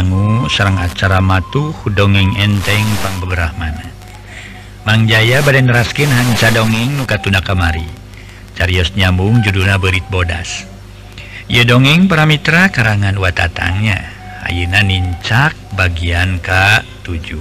dangu serrang acara matu hudongeng enteng mana Mangjaya baden raskin Hanca dongeng muka tuna kamari. Carios nyambung judulna berit bodas. Ye dongeng para Mitra karangan watatangnya. Auna nincak bagian K7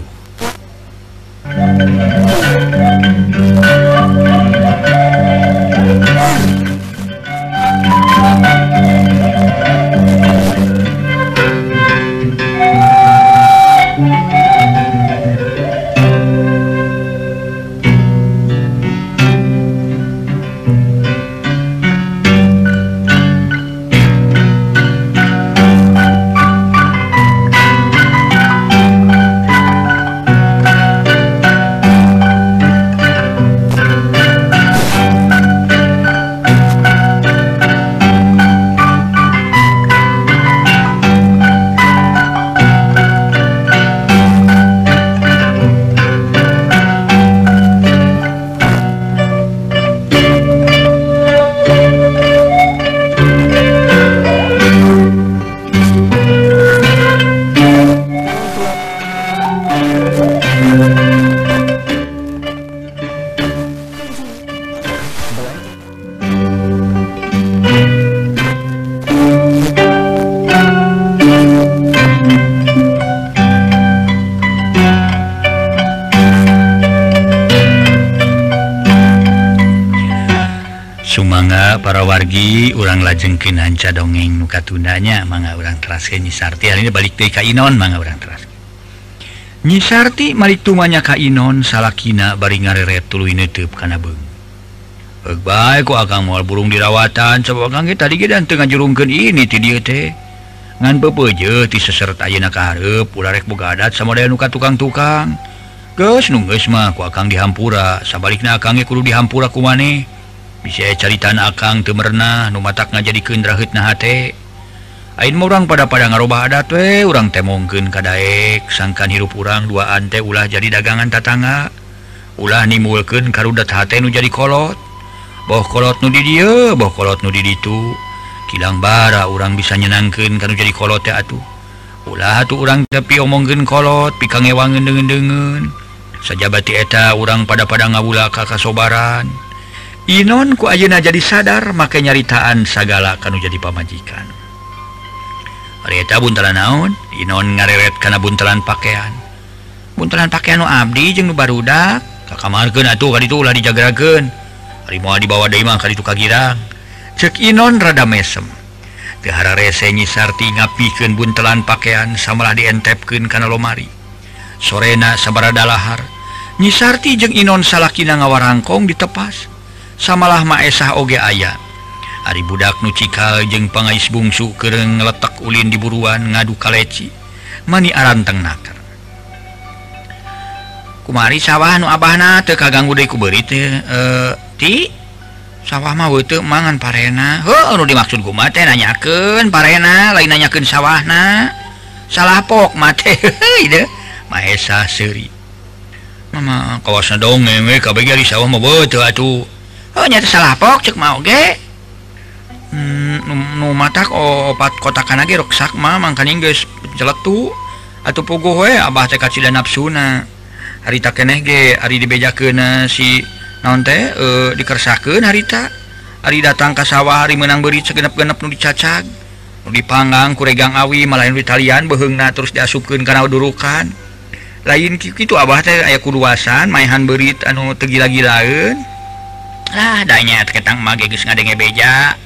lajengkin hanca dongeng muka tundanya manga orang teraske nyisarti hari ini balik dari kainon manga orang teras nyisarti malik tumanya kainon salakina bari ngareret tulu ini kana beung. Euk bae ku akang moal burung dirawatan coba akang ge tadi ge dan teu ngajurungkeun ini ti dieu teh. Ngan peupeuje ti seseret ayeuna ka hareup ulah rek boga adat samodaya nu ka tukang-tukang. Geus nu geus mah ku akang dihampura sabalikna akang ge kudu dihampura ku maneh. bisa caritan akang temernah numatak nga jadi kendrahut nahate Ain orang pada pada ngarubah adat we orang temongken kadaek sangkan hirup urang dua ante ulah jadi dagangan tatangga ulah nimulken karudat hate nu jadi kolot. Boh kolot nu di dia boh kolot nu di ditu. Kilang bara orang bisa nyenangkan kan jadi kolot ya atuh. Ulah tuh orang tapi omonggen kolot pikang ewangen dengan-dengen saja bati eta orang pada pada ngawula kakak sobaran Inon ku Ayeuna jadi sadar make nyaritaan sagala kanu jadi pamajikan. Rita buntalan naon? Inon ngareret karena buntelan pakaian buntelan pakaian Abdi jeng barudak. Kamargen atuh kali itulah Ari harimau dibawa Daimah kali itu kagirang. Cek Inon rada mesem. Tehara rese nyisarti ngapikeun buntelan pakaian samalah dientepkeun karena lomari. Sorena sabarada lahar. Nyisarti jeung Inon salahkin ngawarangkong ditepas. samalah Maesah oge aya. Ari budak nucikal jeung pengais bungsu kereng ngeletak ulin di buruan ngadu kaleci mani aranteng naker kumari sawah nu abahna teu kaganggu deui ku beuri teh eh, ti sawah mah teu mangan parena. Heuh anu dimaksud ku mah teh nanyakeun parena lain nanyakeun sawahna. Salah pok mah teh deh Maesah seuri. Mama kawasan dongeng we kabeh sawah mah beuh atuh. ohnya salahpok cek mauge hmm, mata oh, opat kotakan lagi ruksak Mamang kan guys jeletu. Atau pogo we Abah teh kacida nafsuna harita keneh ge hari dibejakeun si naon teh e, dikersakeun harita hari datang ka sawah hari menang beri segenep-genep nu dicacag. Nu dipanggang kuregang awi malain ditalian beheungna terus diasupkeun kana durukan. Lain kitu Abah teh aya kuduasan maehan berit anu tegila-gilaeun Ah, adanya ketang maggus ngadenge beja.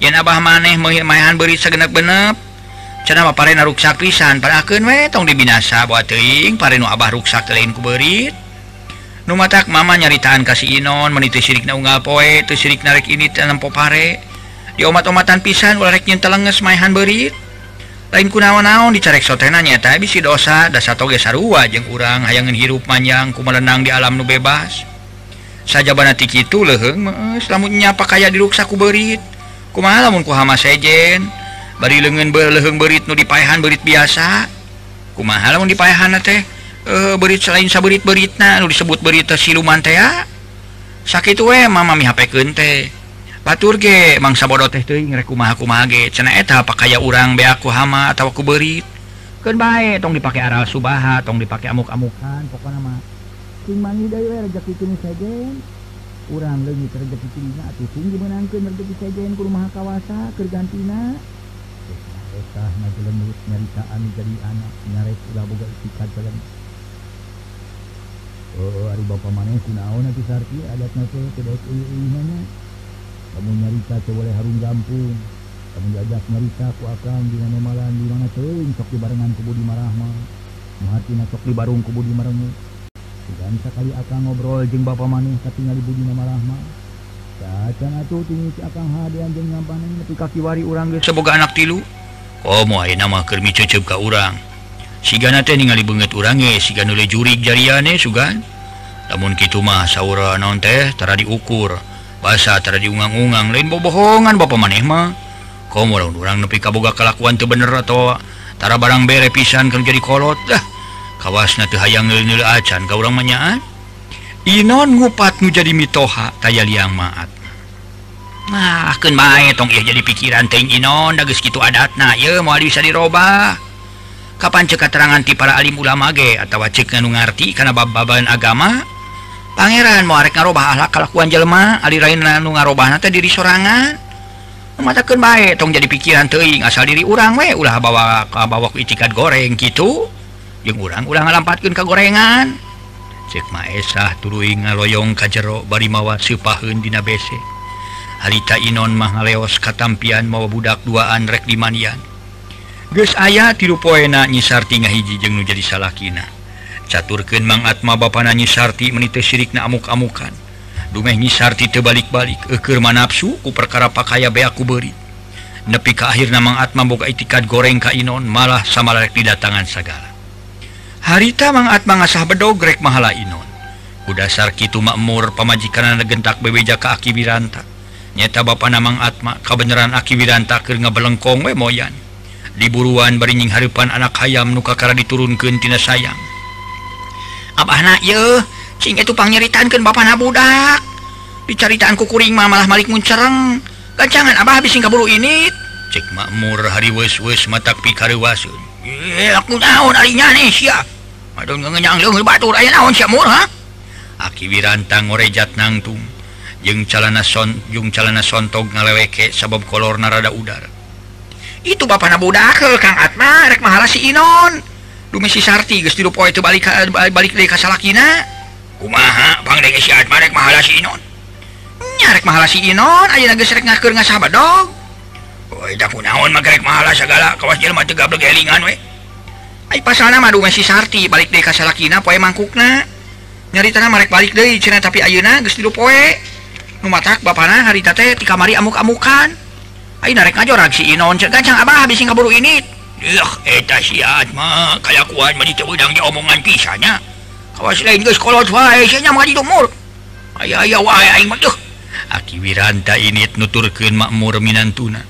Yen Abah maneh muhimahan beri segenap-genep cenama pare naruksak pisan. Parakeun we tong dibinasa buat teuing pare nu Abah ruksak lain ku beurit. Nu matak mama nyaritaan ka si Inon meniti teu sirikna unggal poe teu sirik narik ini tanempo pare. Di omat-omatan pisan ulah rek nyentel lenges maehan beurit. Lain kunaon-naon dicarek sotena tapi bisi dosa dasa toge sarua jeung urang hayangin hirup manjang ku melenang di alam nu bebas. saja banatik itu leheng selamutnyapa kayak diruksaku berit kumalamun kuhama sejen? Bari lengan berleheng berit nu dipahan berit biasa. Kumahalamun dipahan teh? E, berit selain saberit beritna nu disebut berita siluman teh sakit we mama mi HP kente batur ge mangsa bodoh teh teuing rek kumaha kumaha ge. Cenah eta pakaya urang be aku hama atawa aku berit keun bae tong dipake aral subaha tong dipake amuk-amukan pokona mah. rezeki saja kurang atuh terjeki dimenangkeun rezeki saja ku rumah kawasa keur gantina. Eta ngajelemut nyaritaan jadi anak nyare ulah boga istiqad jalan. oh ari bapak mana kunaon atuh sarti teh nate kedaik mana. kamu nyarita tuh boleh harum gampung kamu jajak nyarita ku akan di mana malam di mana teuing sok di barengan kubudi marah mah mati nak sok di barung kubudi Marahma. dan sekali akan ngobrol jeng Bapak maneh tinggal di Budi nama Rahma. Kakiwari urang semoga anak tilu? Oh nama Kermi cecep ka urang. Sigana ningali banget urange siga nule jurik jariane sugan. Namun gitu mah saura non tehtara diukur. Bahasahtara diungang-ungang lain bobohongan Bapak maneh mah. Kom orang-orang nepi kaboga kelakuan tuh bener atautara barang bere pisan kerja dikolot dah kawas na hayang acan kau orang manyaan. Inon ngupat nu jadi mitoha taya liang maat. Nah kan main tong ya jadi pikiran teng Inon dagus gitu adat nah ya mau bisa diroba. Kapan cek keterangan ti para alim ulama ge atau cek nganu ngarti karena bababan agama? Pangeran mau arek ngarobah ahlak kalakuan jelma alirain nu anu ngarobah nate diri sorangan. Matakan baik tong jadi pikiran teing asal diri urang we ulah bawa bawa itikad goreng gitu jeung urang ulah ngalampatkan ke gorengan Maesah turuing ngaloyong ka jero bari mawa sipahun dina bese. Harita Inon mah ngaleos katampian mawa budak duaan rek dimanian Gus aya tiru poena nyisarti ngahiji jeung nu jadi salakina. Caturkeun Mang Atma bapana nyisarti menite sirikna amuk-amukan. Dumeh nyisarti teu balik-balik. Eueur manapsu ku perkara pakaya bea ku beuri nepi ka akhirna Mang Atma boga itikad goreng ka Inon malah sama rek didatangan sagala. harita mangat mangasah bedogrek mahala Inon udasar Kitu makmur pemajikan gentak bebeja ke aki Wiranta nyata ba namang Atma kabenaran aki Wiranta ke ngabelengkong we moyan. Diburuan berinying haripan anak ayam nukakara diturun ketina sayang. Abah anak ye sing itu ke Bapak nabudak. Dicaritaan kuring mah malah Malik muncereng gancangan Abah habis sing kaburu ini cek makmur hari wes wes matak pikari wasun Eh, aki akiwirantang ngorejat nangtung jeung calana son jung calana sontog ngaleweke sabab kolor narada udara. Itu ba nabudak Kang Atma rek mahala si Inon. Dumi si Sarti geus dirupo itu balik balik deui ka salakina. Kumaha Bang si Atma rek mahala si Inon? Nyarek mahala si Inon ayeuna geus rek ngakeur ngasabad dog. Woi da kunaon mah rek mahala sagala kawas jelema teu gablek elingan we. pasandu si Sarti balik deka salahkin poe mangkukna nyari tanah merek balik De cena tapi Ayeuna Gustidu poe. Numatak bapana hari tate ti kamari amuk-amukan. Ayo narek aja orang si Inon cek kacang abah habis kaburu ini Yuh, eta si Atma, kayak kuat mah dicoba dang omongan pisahnya. Kawas lain geus kolot wae sia mah di domor aya aya wae aing mah tuh Aki Wiranta ini nuturkeun makmur minantuna.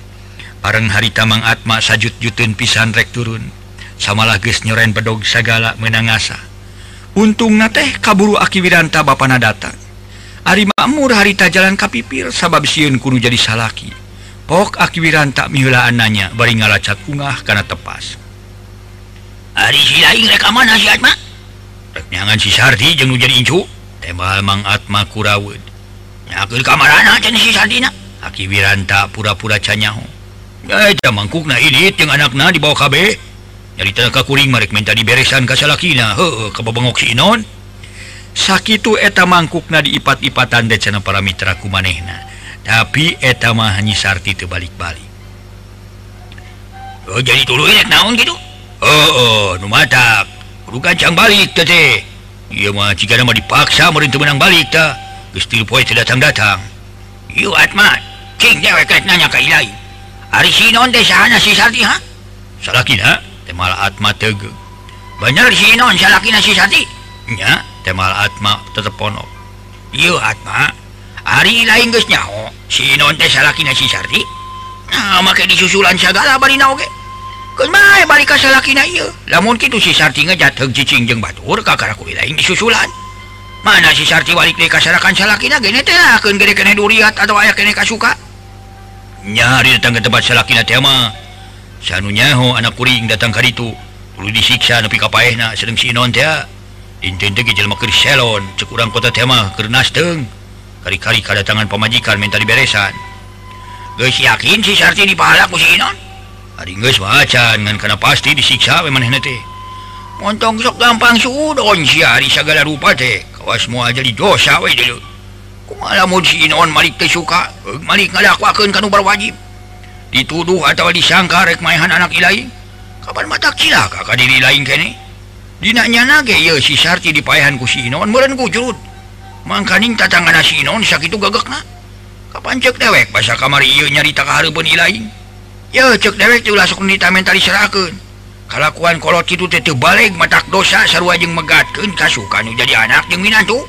Bareng hari tamang atma sajut jutun pisan rek turun. samalah guys nyoren pedog segala menangasa untung na teh kaburu aki Wiranta Bapana datang Ari makmur harita jalan kapipir sabab siun kudu jadi salaki. Pok aki Wiranta mihulaan nanya bari ngalacat ungah karena tepas. Ari si reka mana si Atma? Rek si Sardi jeung jadi incu. Tembal Mang Atma kurawud. Nyakeun kamarana can si Sardina aki Wiranta pura-pura canyaho Eh, mangkuk na ilit yang anakna di bawah kabeh kuring Mari minta diberesan kaslakina non sakit eta mangkuk na diipat-ipatan decana para Mitraku manehna. Tapi etamah nyisarti terbalik-balik oh, jadi dulu naon gitu? Oh, oh, balik Iya mah jika nama dipaksa merintah menang balik teh geus tilu Poe teu datang datang. Iya Atma, cing dewek nanya ke ilai. Hari si non deh sahana si Sarti ha? Salakina temal Atma tege bener si non salahatinya temal Atma tetap pono Atma hari lainnya si non teh salah sisarti nah make disusulan segala bari naoge kemai balik ka salah kina lamun gitu si sarti ngejatuh cicing jeng batur kakara kuli lain disusulan. Mana si sarti balik dari kasarakan salah kina gini teh gede kene duriat atau ayah kene kasuka. Nyari datang ke tempat salah kina tema sanunyaho anak kuring datang kali itu perlu disiksa nepi kappaehna sedang sinon salon cekurang kota tema kerenasteng kali-kali kedatangan pemajikan minta diberesan. Guys yakin si Sarti di ku sinon hari guys wacan ngan kena pasti disiksa memang nanti montong sok gampang sudon si hari segala rupa teh. Kawas semua aja di dosa we dulu kumalamun sinon malik teh suka malik ngadakwakeun kanu berwajib dituduh atau disangka rek mainhan anak Ilahi kapan mata kila kakak diri lain kene. Dinanya nage ya si Sarti dipayahan ku si Inon meureun ku jurut. Mangkaning tatangana si Inon sakitu gagakna kapan cek dewek basa kamari ieu nyarita ka hareupeun ilain ya cek dewek teh ulah sok nita mental diserakeun kalakuan kolot kitu teh teu baleg matak dosa sarua jeung megatkeun kasukan jadi anak jeung minantu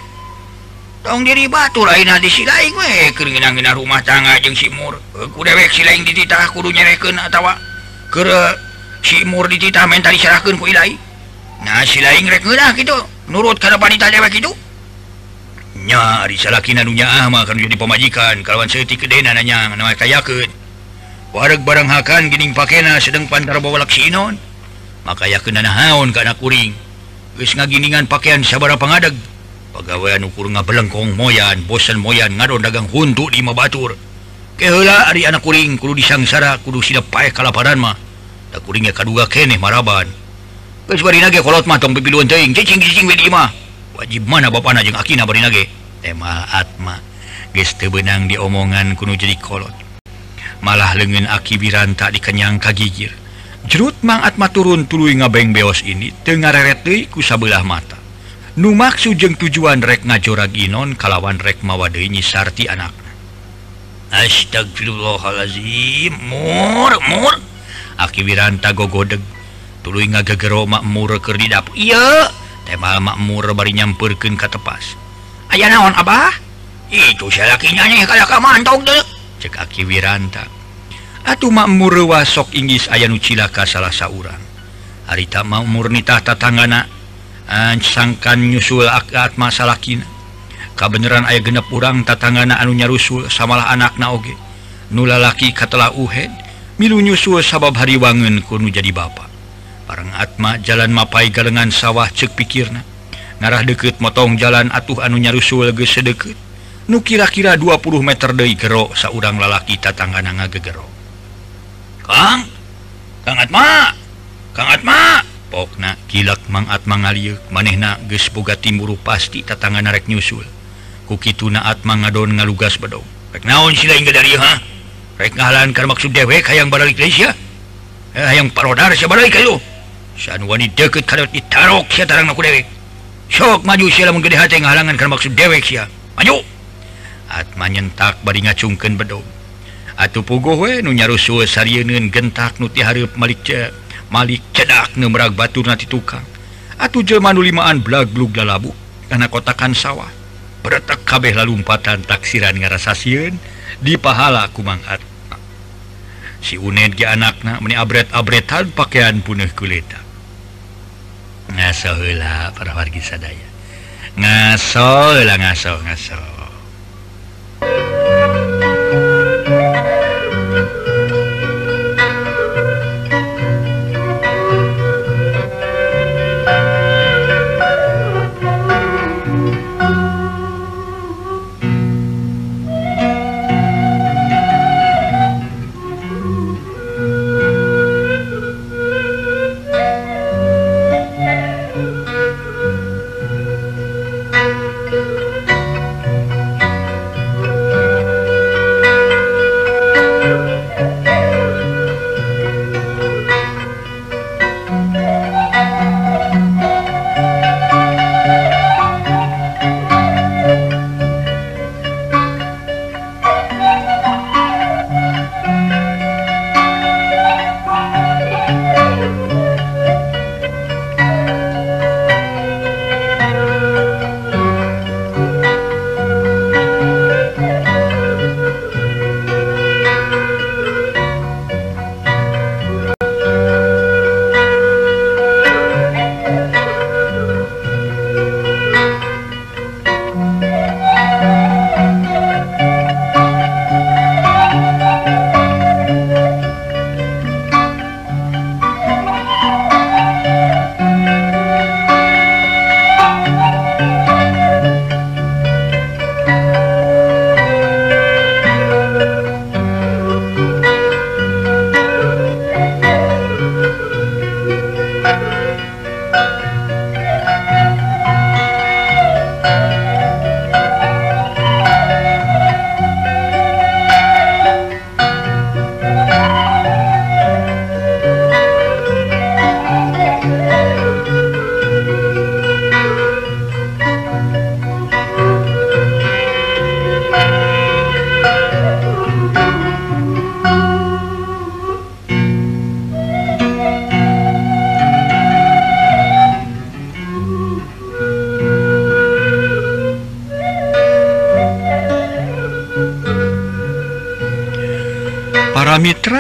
tong diri Batur lain disilangina rumah tangga jeung Simur Si eh, Laing dititah kudu nyereken atawa ah, ke Simur dititah mental diserahkan ku Ilai. Nah rek rekenah gitu. Nurut kana wanita dewek itu nya disalaki nadunya Ahmad kan jadi pemajikan. Kalawan setik kedena nanya nama kayakeun. Wareg barang hakan gining pakena sedang pantar bawa laksinon. Maka yakin ka kana kuring. Geus ngaginingan pakaian sabara pangadeg. pegawaian ukur nga belengkong moyan bosan moyan ngado dagang huntu di mabatur kehela Ari anak kuring kudu disangsara kudu sidap pae kalaparan mah. Da kuringnya kaduga keneh maraban. Geus bari nage kolot mah tong pipiluan teuing cicing cicing we di mah. Wajib mana bapana jeung akina bari nage? Tema atma geus teu beunang diomongan kudu jadi kolot. Malah leungeun aki biranta dikenyang kagigir. Jerut mang atma turun tuluy ngabeng beos ini teu ngareret deui ku sabelah mata. numaksud jeung tujuan rek ngajorag Inon kalawan rek mawadenyi nyisarti anak. Astagfirullahalazim mur mur. Aki wiranta gogodeg tuluy ngagegero makmur keur didap. Iya tema makmur bari nyampeurkeun ka tepas. Aya naon Abah? Itu salakinya nih kala ka mantog deuk cek Aki wiranta Atuh makmur wasok inggis aya nu cilaka salah saurang. Harita makmur nitah tatanggana sangkan nyusul akat masalah kina aya genep urang tatanggana anunya rusul samalah anak naoge nula laki katalah uhed milu nyusul sabab hari wangun kuno jadi bapak barang Atma jalan mapai galengan sawah cek pikirna. Ngarah deket motong jalan atuh anunya rusul geus sedeket nu kira-kira 20 meter deui gero saurang lalaki tatanggana ngagegero Kang! Kang Atma! Kang Atma! pokna kilak mangat mangaliuk manehna gesboga timburu pasti tatangan narek nyusul. Kukitu naat mangadon ngalugas bedong. Rek naon sila hingga dari ha? Rek ngahalan karena maksud dewek hayang balik Malaysia eh, hayang parodar siya balik kayo san wani deket kadot ditarok siya tarang naku dewek. Sok maju sila menggede hati ngahalangan karena maksud dewek siya. Maju! Atma nyentak bari ngacungkeun bedong. Atuh puguh we nu nyarusul sarieuneun gentak nu ti hareup malik cek. Malik cedak nemrak batur na tukang Atuh Jelman limaan blaglug lalabu karena kotakan sawah. Beretak kabeh lalumpatan taksiran ngarasa siun di pahala kumanghat si uned ge anakna meni abret-abretan pakaian puneuh kulita ngaso heula para wargi sadaya. Ngaso heula ngaso ngaso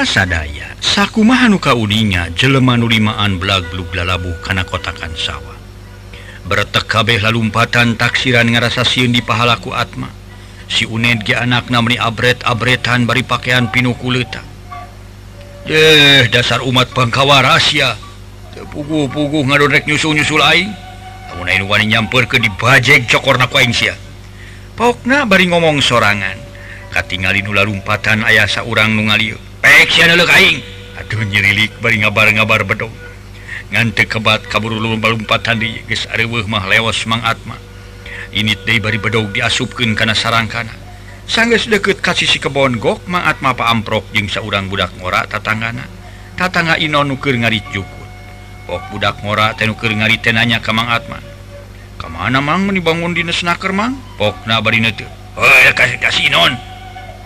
sadaya sakumahanuka Udinya jeleman nulimaan belagbluk lalabuh karena kotakan sawah. Bertek kabeh lalumpatan taksiran ngerasa siun di pahalaku Atma. Si uned ge anak namni abret abretan bari pakaian pinu kulita eh dasar umat pengkawa rahasia pugu-pugu ngadorek nyusul-nyusul aing. Namun aing wani nyamper ke dibajek cokorna ku aing sia. Pokna bari ngomong sorangan. Katingali nula lumpatan ayah saurang nu aduh nyirilik bari ngabar-ngabar bedong ngantek kebat kabur lumba-lumpatan di geus areuweuh mah leos Mang Atma. Ini deui bari bedog diasupkeun kana sarangkana sanggeus deukeut ka sisi kebon gok Mang Atma paamprok jeung saurang budak ngora tatanggana. Tatangga Inon nuker ngarit jukut. Pok budak ngora teh ngari tenanya teh nanya ka Mang Atma. Ka mana Mang meni dibangun di snaker Mang? Pokna bari neuteut heuh ka si Inon.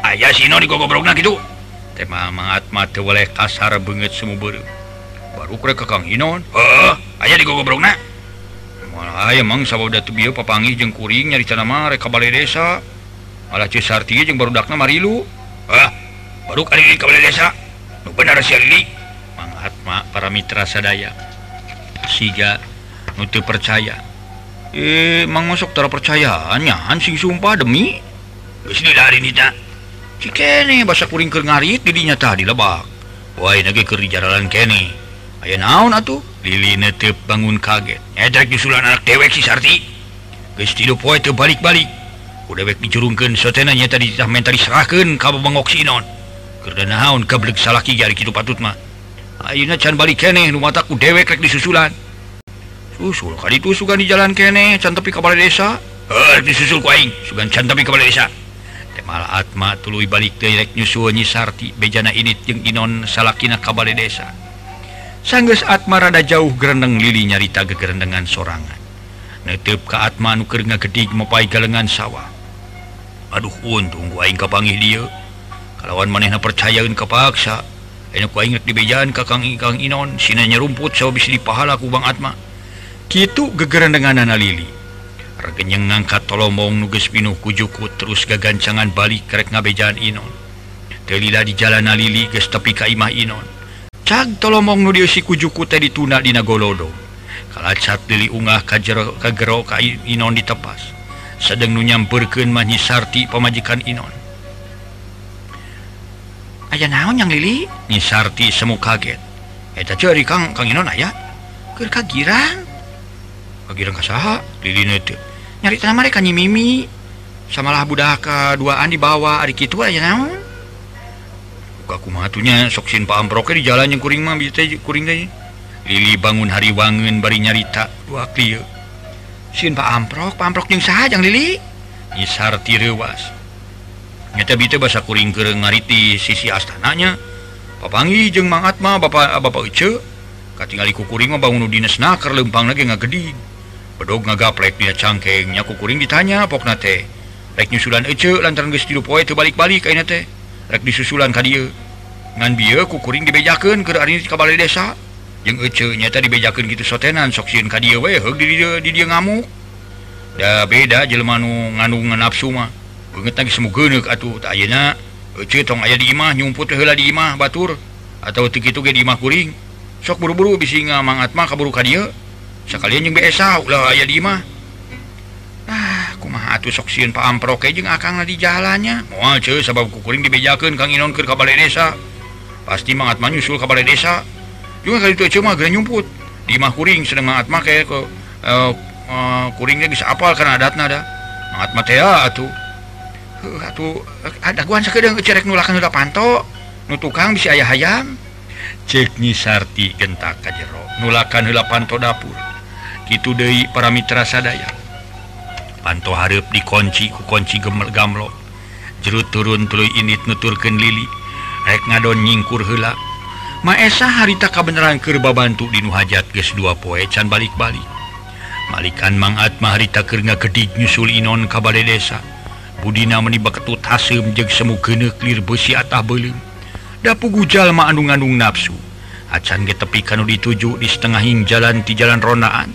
Aya si Inon gogo kitu. tema mangatmati oleh kasar banget semua baru Kang Hinon? Oh, aja di emang bio papangi jeung kuring nyari canama rekabale desa. Malah Cisarti jeung barudakna marilu. Ah baru kali kabale desa. Nu benar si Lili. Mangatma para mitra sadaya. Siga nutu percaya. Eh mang masuk tara percayaannya sing sumpah demi. Bismillahirrahmanirrahim Cikene bahasa kuring ke ngarit didinya tadi lebak. Wah nage ke jaralan kene. Ayo naon atuh? Lili netep bangun kaget. Nyetek disulan anak dewek si Sarti. Geus tidur poe teu balik-balik. Udah dicurungkan dijurungkeun sotena nya tadi tah mentari serahkeun ka Bang Oksinon Keur naon kablek salaki jari kitu patut mah. Ayeuna can balik kene nu mataku dewek rek disusulan Susul kali itu sugan di jalan kene can tepi ka balai desa. Eh disusul ku aing sugan can tepi ka balai desa. Temal Atma tulu balik direk nyusuonyi Sarti bejana ini jeung Inon salakina kabale desa. Sangges Atma rada jauh gerendeng lili nyarita gegerendengan sorangan. Netep ke Atma nuker ngagedik mepai galengan sawah. Aduh untung gua aing kapangi dia. Kalawan manehna percayaeun kepaksa enak gua inget di bejaan ka Kang Inon sinanya rumput sawah bisa dipahala ku Bang Atma. Kitu anak lili. genyeng ngangkat tolomong nuges pinuh kujuku terus gagancangan balik kerek ngabejaan Inon telila di jalan Lili ges tepi Kaimah Inon cag tolomong nu si kujuku teh dituna dina golodo kalacat Lili ungah kajero kagero ka Inon ditepas sedang nu nyamperkeun mah Sarti pamajikan Inon Aja naon yang Lili? Sarti semu kaget. Eta cari Kang Kang Inon aya. Keur kagirang. Kagirang kasaha? Lili netep nyari tanah mereka nyi Mimi samalah budak keduaan di bawah. Hari itu aja naon? Aku matunya soksin Pak Amproke di jalan yang kuring mah bisa kuring deh Lili bangun hari wangun bari nyarita dua klio sin Pak Amprok Pak Amprok yang sah yang Lili? Nyisar tirewas nyata bisa bahasa kuring ke ngariti sisi astananya papangi jeng mangat mah bapak bapak Uce katingali kuring mah bangun dinas nakar lempang lagi nggak gede bedog ngagaplek dia cangkeng nyaku kuring ditanya pokna teh rek nyusulan ece lantaran geus tilu poe teu balik-balik ayeuna teh rek disusulan ka dieu ngan bieu ku kuring dibejakeun keur ari ka balai desa. Jeung ece nyata dibejakeun kitu sotenan sok sieun ka dieu we heug di dieu di dieu ngamuk. Da beda jelema nu ngandung nafsu mah. Beungeut geus mugeuneuh atuh tah ayeuna ece tong aya di imah nyumput heula di imah batur. Atau teu kitu ge di imah kuring. Sok buru-buru bisi ngamangat mah kaburu ka dieu sekalian aya dimah aku ah, soksiun Pakpro akan di jalannya. Oh, sebab kukuring dibejakan Kang Inon ke Kabala desa. Pasti mangat menyusul Kabala desa. Juga kali itu cuma gak nyumput. Dimah kuring sedang mangat make ke eh, eh, uh, uh, kuringnya bisa apal karena adat nada mangat matea ah, atuh. Uh, atuh eh, ada guan sekedar cerek nulakan udah panto nu tukang bisa ayah hayam? Cek nyisarti gentak kajero nulakan hula panto dapur. gitu Dewi para Mitra sadaya. Panto Harp dikunci kukunci gemel gamlo. Jerut turun tulu ini nuturken lili rek ngadon nyingkur hela Maesa harita kabenaran kerbabantu di Nuhajat ges dua poe can balik-balik. Malikan mangat maharita kerna kedik nyusul Inon kabale desa. Budina meniba ketut hasem jeng semu genek lir besi atah belum. Dapu gujal ma andung-andung nafsu Acan getepi kanu dituju di setengahing jalan di jalan ronaan.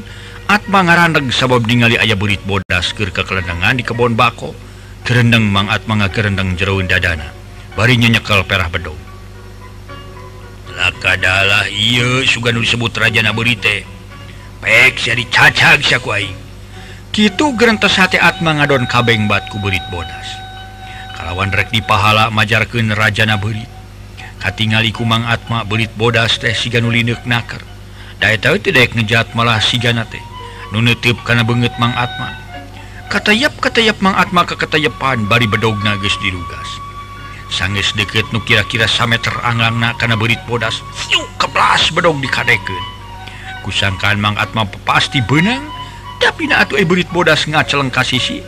Atma ngarandeg sabab ningali ayah berit bodas keur kekelenengan di kebon bako. Kerendeng Mang Atma ngakerendeng jeroin dadana. Bari nyekel perah bedo. Laka dalah iya sugan disebut raja naburite. Pek sia dicacag sia aing. Kitu gerentes hati Atma ngadon kabeng batku ku bodas. Kalawan rek di pahala majarkeun raja naburit. Katingali kumang Atma berit bodas teh sigan ulineuk naker. Daya tahu tidak ngejat malah sigana teh. nunutip karena banget mang Atma. Katayap katayap mang Atma ke ketayepan bari bedog nages dirugas. Sangis deket nu kira-kira samet terangangna karena berit bodas siu keblas bedog dikadeken kusangkan mang Atma pasti benang tapi na atuh eh berit bodas ngaceleng ka sisi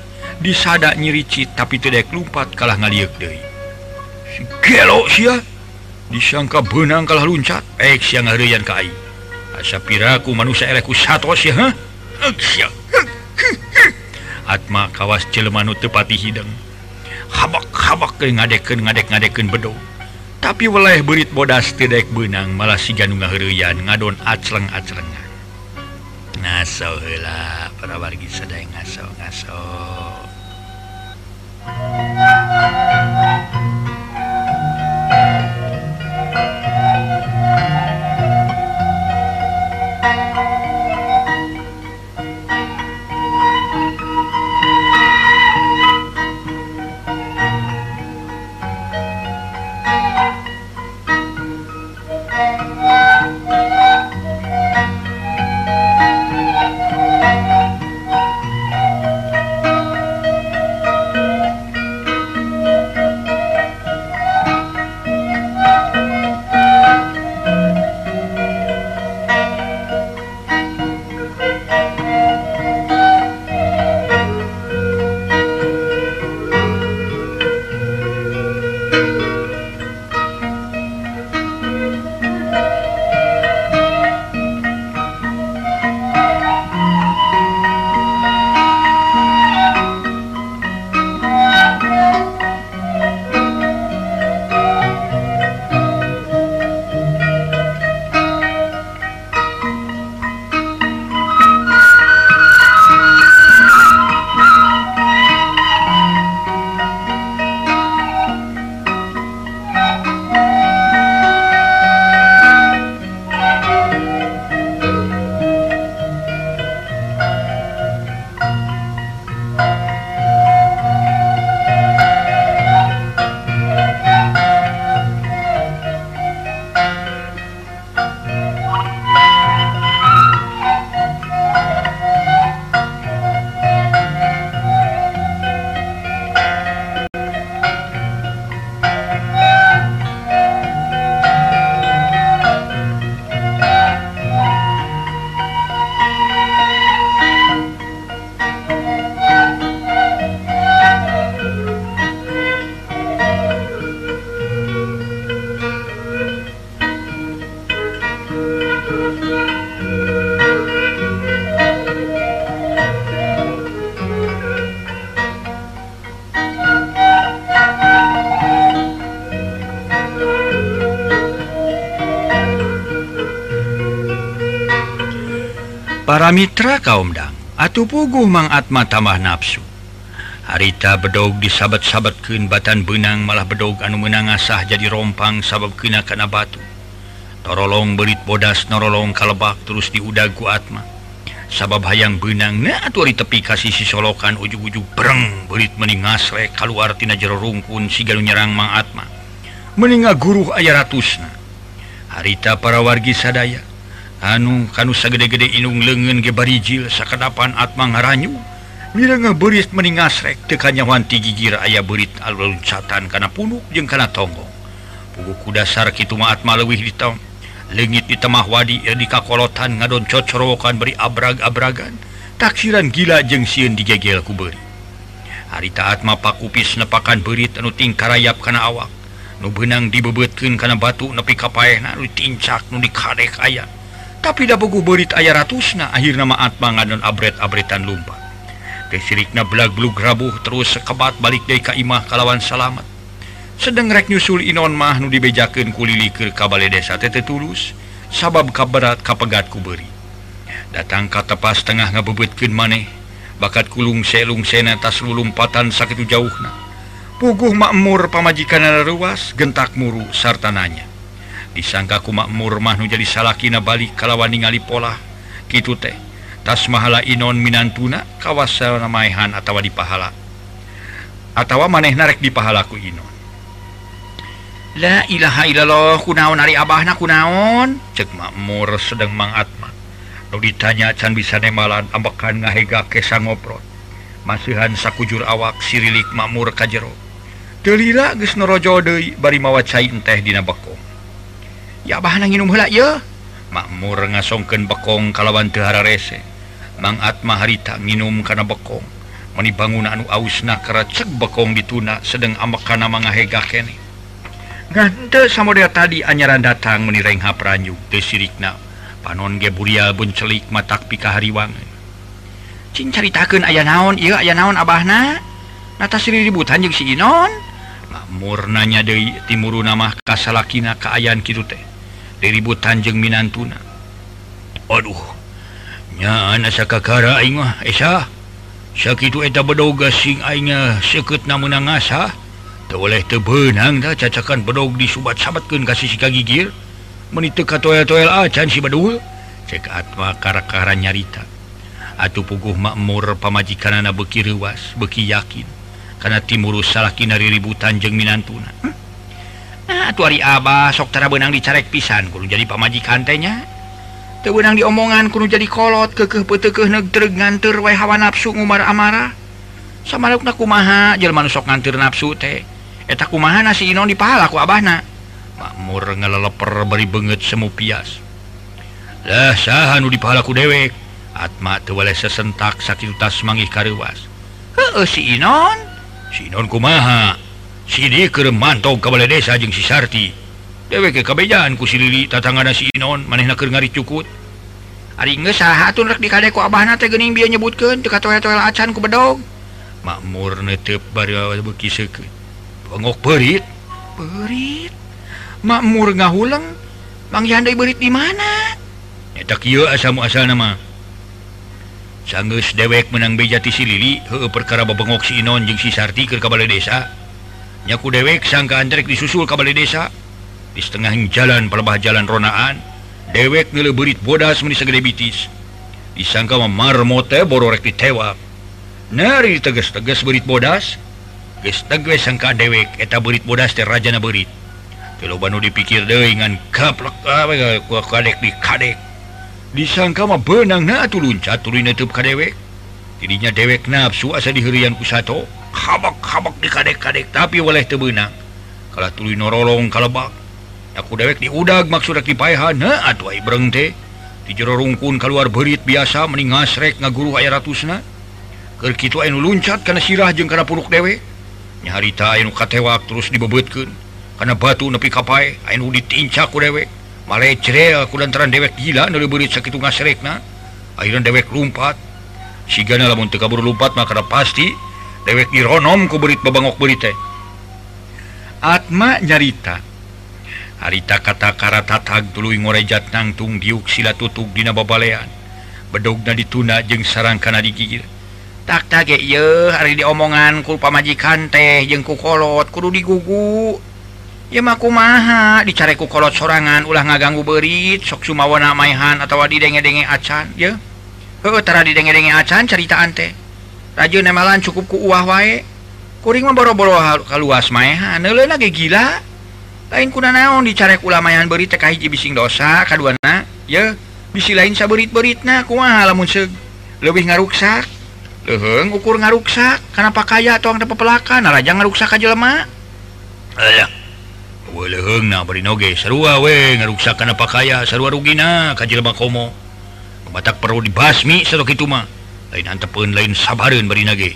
disada nyiricit tapi tidak lumpat kalah ngaliuk deui. Si gelo sia disangka benang kalah luncat. Ek sia ngareyan ka aing. Asa piraku manusia eleku satu sia heh? Atma kawas Cilemanu tepati hidang habak-habak ke ngadeken ngadek ngadeken bedo tapi wilayah berit bodas tidak benang malah si janung ngaheurian ngadon acleng aclengan ngaso heula para wargi sadaya ngaso ngaso para mitra kaumdang atuh puguh mangatma tambah nafsu harita bedog disabat-sabat kebatan benang malah bedog anu menang asah jadi rompang sabab kenakana batu. Torolong berit bodas norolong kalebak terus diudag kuatma sabab hayang benang atau atuh ari tepi kasih sisolokan ujug-ujug pereng berit meningasre ngasrek kaluar tina jero rungkun sigal nyerang mang atma. Meninga guru aya ratusna. Harita para wargi sadaya anu kanu segede-gede inung lengen gebarijil sakadapan atma ngaranyu mirenga beris mening asrek tekanyawanti gigir ayah berit alcatan kana punuk jeung kana tonggong. Puguku dasar kitu maatma lewih hitam legit di temah wadi ya di kakolotan ngadon cocorokan beri abrag-abragan. Taksiran gila jeung sieun digegel ku beri. Hari taat pakupis nepakan berit anu tingkarayap kana awak. Nu benang dibebetkeun kana batu nepi ka paehna nu tincak nu dikadek ayah tapi buku berit ayah ratusna akhir namaat panganon abret-abretan lumpa Tesirikna belagblug rabuh terus sekebat balik dari Kaimah kalawan salamet sedang rek nyusul Inon mah nu dibejakeun ku lilikeur ka desa tete tulus sabab kabarat kapegat ku beuri. Datang ka tepas tengah ngabebeutkeun maneh bakat kulung selung sena tas lulumpatan sakitu jauhna puguh makmur pamajikan ruas gentak muru sarta nanya disangkaku makmur nu jadi salahkin balik kalawan ningali pola. Gitu teh. Tas mahala Inon Minantuna kawasan namahan atau di pahala. Atau maneh narek di pahalaku Inon. La ilaha illallah kunaon ari abahna kunaon? Cek makmur sedang mangatma nu ditanya can bisa nemalan ambekan ngahega kesa ngoprot. Masihan sakujur awak sirilik makmur kajjero Delila geus norojo deui bari mawa cai teh dina bekong. Um makmur ngasongken bekong kalawan Tehara rese. Atma harita minum karena bekong. Meni bangun anu ausna kera cek bekong dituna sedang amekana mangahega kene. Gante sama dia tadi anyaran datang menireng hapranyu desirikna panon geburia buncelik matak pika hariwang cing caritakeun aya naon? Ieu aya naon abahna nata siri ributan jeung si Inon? Makmur nanya deui timuruna mah kasalakina kaayan kitu teh. diribut Tanjeng Minantuna. Aduhnya sakiteta bedoga singnya seket namun ngasa oleh tebenang cacakan bedog di subat-sabatkan kasih sika gigir menitka toel-toel ah, acan si Badul cek Atma kar-kara nyarita. Atuh puguh makmur pamajikan anak beki ruas beki yakin. Karena timurus salahkin dari ributan jeng Minantuna. nah, Abah soktara benang dicarek pisan kudu jadi pamajikan tehnya tebenang diomongan kudu jadi kolot kekeh petekeh negter nganter wa hawa nafsu ngumar amarah. Sama lukna kumaha jelma sok nganter nafsu teh. Eta kumaha nasi inon di ku abahna makmur ngeleleper beri banget semu pias lah saha nu dipahala ku dewek. Atma teu sesentak sakit tas mangih karwas heuh si inon. Si inon kumaha? mantau kepada desa jeung sisarti dewek kebejaanku silili tatangan si Inon maneh naker ngari cukut. Hari sahun rek dikadeku abah teh gening dia nyebutkan dekat toel toel acan ku bedog. Makmur netep bari beki seke pengok perit perit makmur ngahuleng. Mang yandai berit di mana? Eta kieu asamu asal nama. Sanggeus dewek menang beja ti lili heueuh perkara babengok si Inon jeung si Sarti keur kabala desa. nyaku dewek sangka derek disusul kabel desa. Di setengah jalan pelebah jalan ronaan dewek nilai berit bodas meni segede bitis. Disangka memar mote bororek ditewak nari tegas-tegas berit bodas. Geus tegas sangka dewek eta berit bodas teh rajana berit. Kalau banu dipikir deui ngan kaplek ah, kadek di kadek. Disangka mah benang na atuh luncat tuluy neutup ka dewek. jadinya dewek nafsu asa dihirian kusato habak-habak di kadek-kadek tapi waleh tebenang kalau tuli norolong kalebak. Aku dewek diudag maksud di paehan atuh ibreng teh. Di jero rungkun keluar berit biasa mending ngasrek ngaguru aya ratusna. Keur kitu anu luncat kana sirah jeung kana puruk dewek. Nyaharita anu katewak terus dibebetkeun. Kana batu nepi ka pae ditincak ku dewek. Male jrel lantaran dewek gila nu sakitu ngasrekna. Akhirnya dewek lumpat. untuk kabur lupat maka pasti dewek dironom kuburit bebangok beli teh. Atma nyarita. Harita katakarataag tulu ngorejat nangtung diuk sila tutug dina babalean. Bedogna dituna jeung sarang kana digigir. Tak tage ye hari diomongan ku pamajikan teh jeung kukolot kudu digugu. Ya maku maha dicareku kolot sorangan ulah ngaganggu berit sok sumawana maihan atau didenge-denge acan ya. Utara didenge-denge acan cerita ante. Raju nemalan cukup ku uah wae. Kuring memboro-boro kaluas maehan lagi gila. Lain kuna naon dicarek ulamayan beri teka hiji bising dosa kaduana. Ye bisi lain saberit-berit na kumaha lamun seg Lebih ngaruksak? Leheng ukur ngaruksak. Kenapa kaya tong ada pepelakan Raja ngaruksak aja lemak Alah Wah leheng beri noge. Serua we ngaruksak kenapa kaya Serua rugina kajil komo. Batak perlu dibasmi serok itu mah lain antepun lain sabarun berinage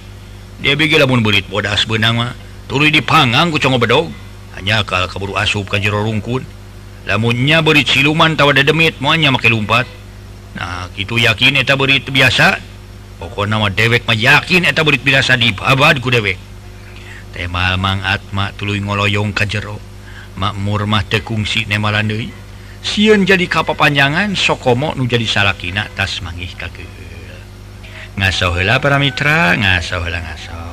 dia bigi lamun berit bodas benang mah turu dipangang ku congo bedog. Hanya kalau kaburu asup ka jero rungkun lamunnya berit siluman tawa dedemit moanya make lumpat. Nah gitu yakin eta berit biasa. Pokok nama dewek mah yakin eta berit biasa dibabad ku dewek. Tema mang atma tuluy ngoloyong ka jero. Makmur mah tekungsi nemalan deui siun jadi kapapanjangan sokomo nu jadi salahkinatah mangih kake ngasohela para Mitra ngasohela ngaso.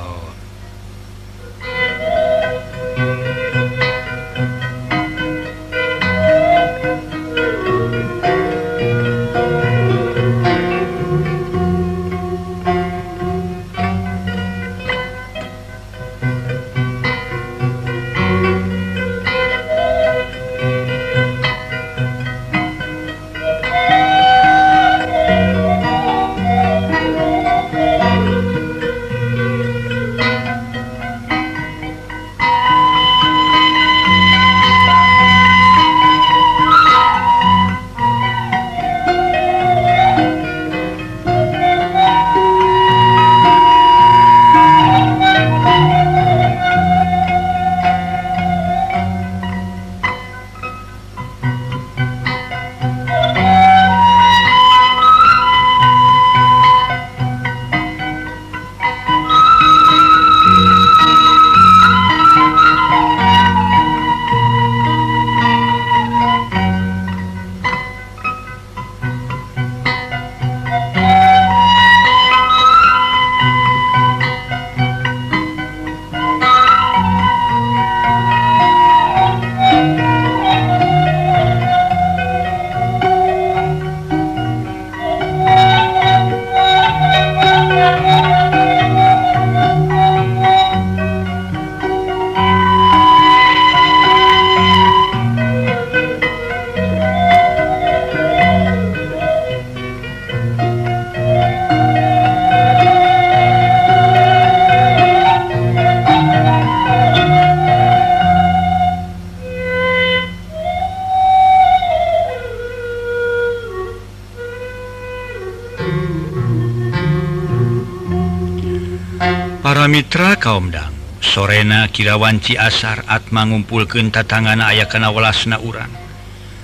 Para Mitra Kaumdang sorena Kirawanci asar Atma ngumpulken tatangan aya kana welasna urang.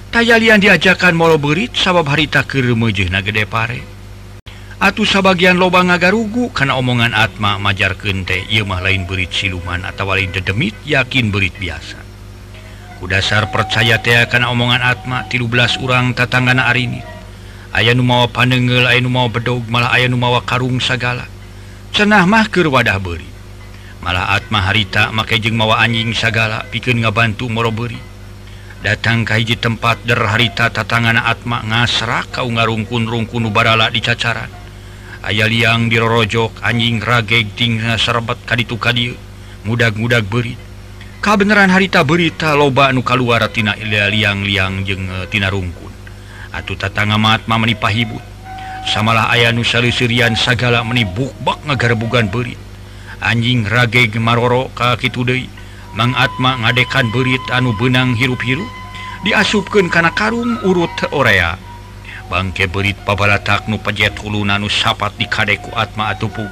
Tayalian diajakan molo berit sabab harita kermujih na gede pare. Atuh sabagian lobang ngagarugu karena omongan Atma majar kente ia mah lain berit siluman atau lain dedemit yakin berit biasa. Kudasar percaya tea karena omongan Atma tilu belas urang tatangan arini aya nu mawa panenggel aya nu mawa bedog malah aya nu mawa karung sagala. cenah mahkir wadah beri harita make jeung mawa anjing sagala pikir ngabantu moro beri datang kaiji tempat der harita tatangan Atma ngasra kau ngarungkun rungkun barala di cacaran. Aya liang dirorojok anjing ragegting serbat kaditu kadi mudag-mudag beri ka beneran harita berita loba nuka luaratina liang-liang jeng eh, tinarungkun atu tatangama Atma menipah hibut samalah aya nusali Sirian segala menibukbak ngagarbugan berit. Anjing rage gemaroro kaki Tude mangatma ngadekan berit anu benang hirup-hiru diasupkan karena karung urut orea. Bangke berit pabalatak nu pejet hulu nanu sapat di kadeku atma atupu.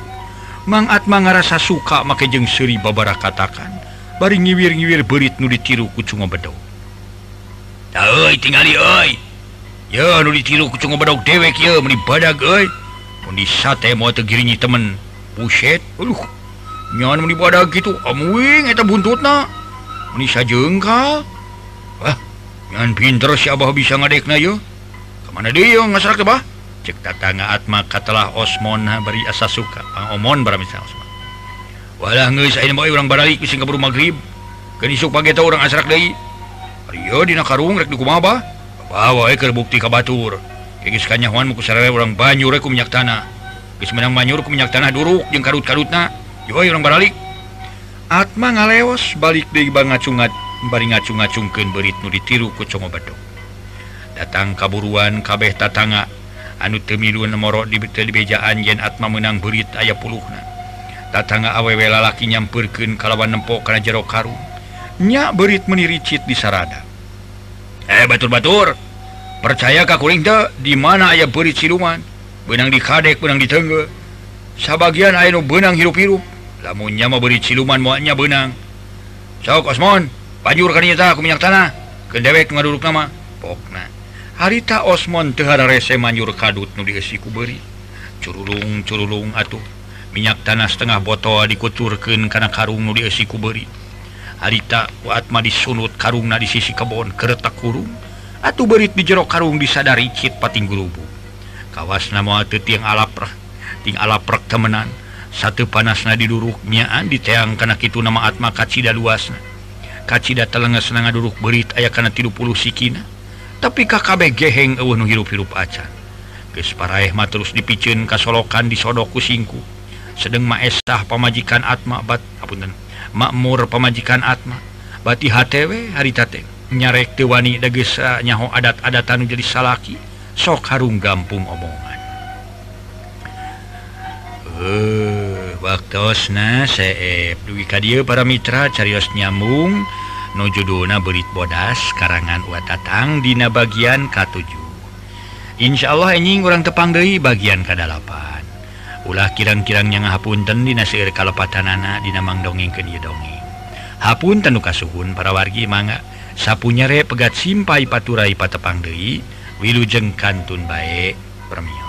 Mangatma ngarasa suka make jeng Sri babara katakan bari ngiwir-ngiwir berit nu ditiru kucunga bedo tinggal oi! ya dicilu bedog dewek ya. Meni badak di sate mau tegiringi temen. Puset uh nyawan meni badak gitu. Amuing eta buntut na meni sajengkal wah nyawan pinter si abah bisa ngadek na yo kemana dia yo ngasarak bah cek tatangga atma katalah osmon bari asa suka. Pangomon baramisal osmon. Walah ngeus ayeuna bae urang baralik sing kaburu magrib keun isuk pagi teh urang asrak deui. Ayo dina karung rek dikumaha bah bawa eh, ke bukti kabatur. Kanyawanku orang eh, ku minyak tanah. Menang banyurku minyak tanah duruk yang karut-karutna. Orang baralik. Atma ngaleos balik di ngacungat bari ngacung-ngacungkeun berit nu ditiru ku Congo Badung datang kaburuan kabeh tatangga anu teu milu nomorok di bejaan yen Atma menang berit aya puluhna. Tatangga awewe lalaki nyampeurkeun kalawan nempok kana jero karungnya berit meniricit di sarada. eh batur-batur percaya Kakuring di mana aya perit siluman? Benang di kadek benang ditengge aya nu benang hirup-hirup. Lamunnya mau beri siluman muanya benang. So Osmon. Panjur kanita aku minyak tanah. Ke dewek ngaduruk nama. Pokna harita Osmon tehara rese manjur kadut nu diesiku beri curulung curulung atuh. Minyak tanah setengah botol dikuturkeun karena karung nu diesiku beri harita Atma disunut karungna di sisi kebon keretak kurung. Atau berit di jero karung disadari cit pating gurubu. Kawas nama tiang alaprah ting alaprek temenan. Satu panasna diduruknyaan diteang karena itu nama Atma kacida luasna kacida telenga senanga duruk berit ayah karena tidur puluh sikina tapi kakabeh geheng eueuh nu hirup-hirup acan geus paraeh mah terus dipicun kasolokan disodok ku singku sedeng maestah pamajikan Atma bat apunten. makmur pemajikan Atma. Bati HTW haritate nyarek Tewani dagesa eh, nyaho adat-adatan jadi salaki sok Harung gampung omongan. Eh, uh, waktuna para mitra Carios nyambung nojudona berit bodas karangan watatang Dina bagian K7 Insya Allah enjing orang tepang dari bagian kedalapan ulah kirang-kirangnya ngahapunten dinasir kalepatanana dinamang dongeng ke dia dongeng Hapun tanu kasuhun para wargi mangga sapunyare pegat simpai paturai patepang deui wilujeng kantun baik permio.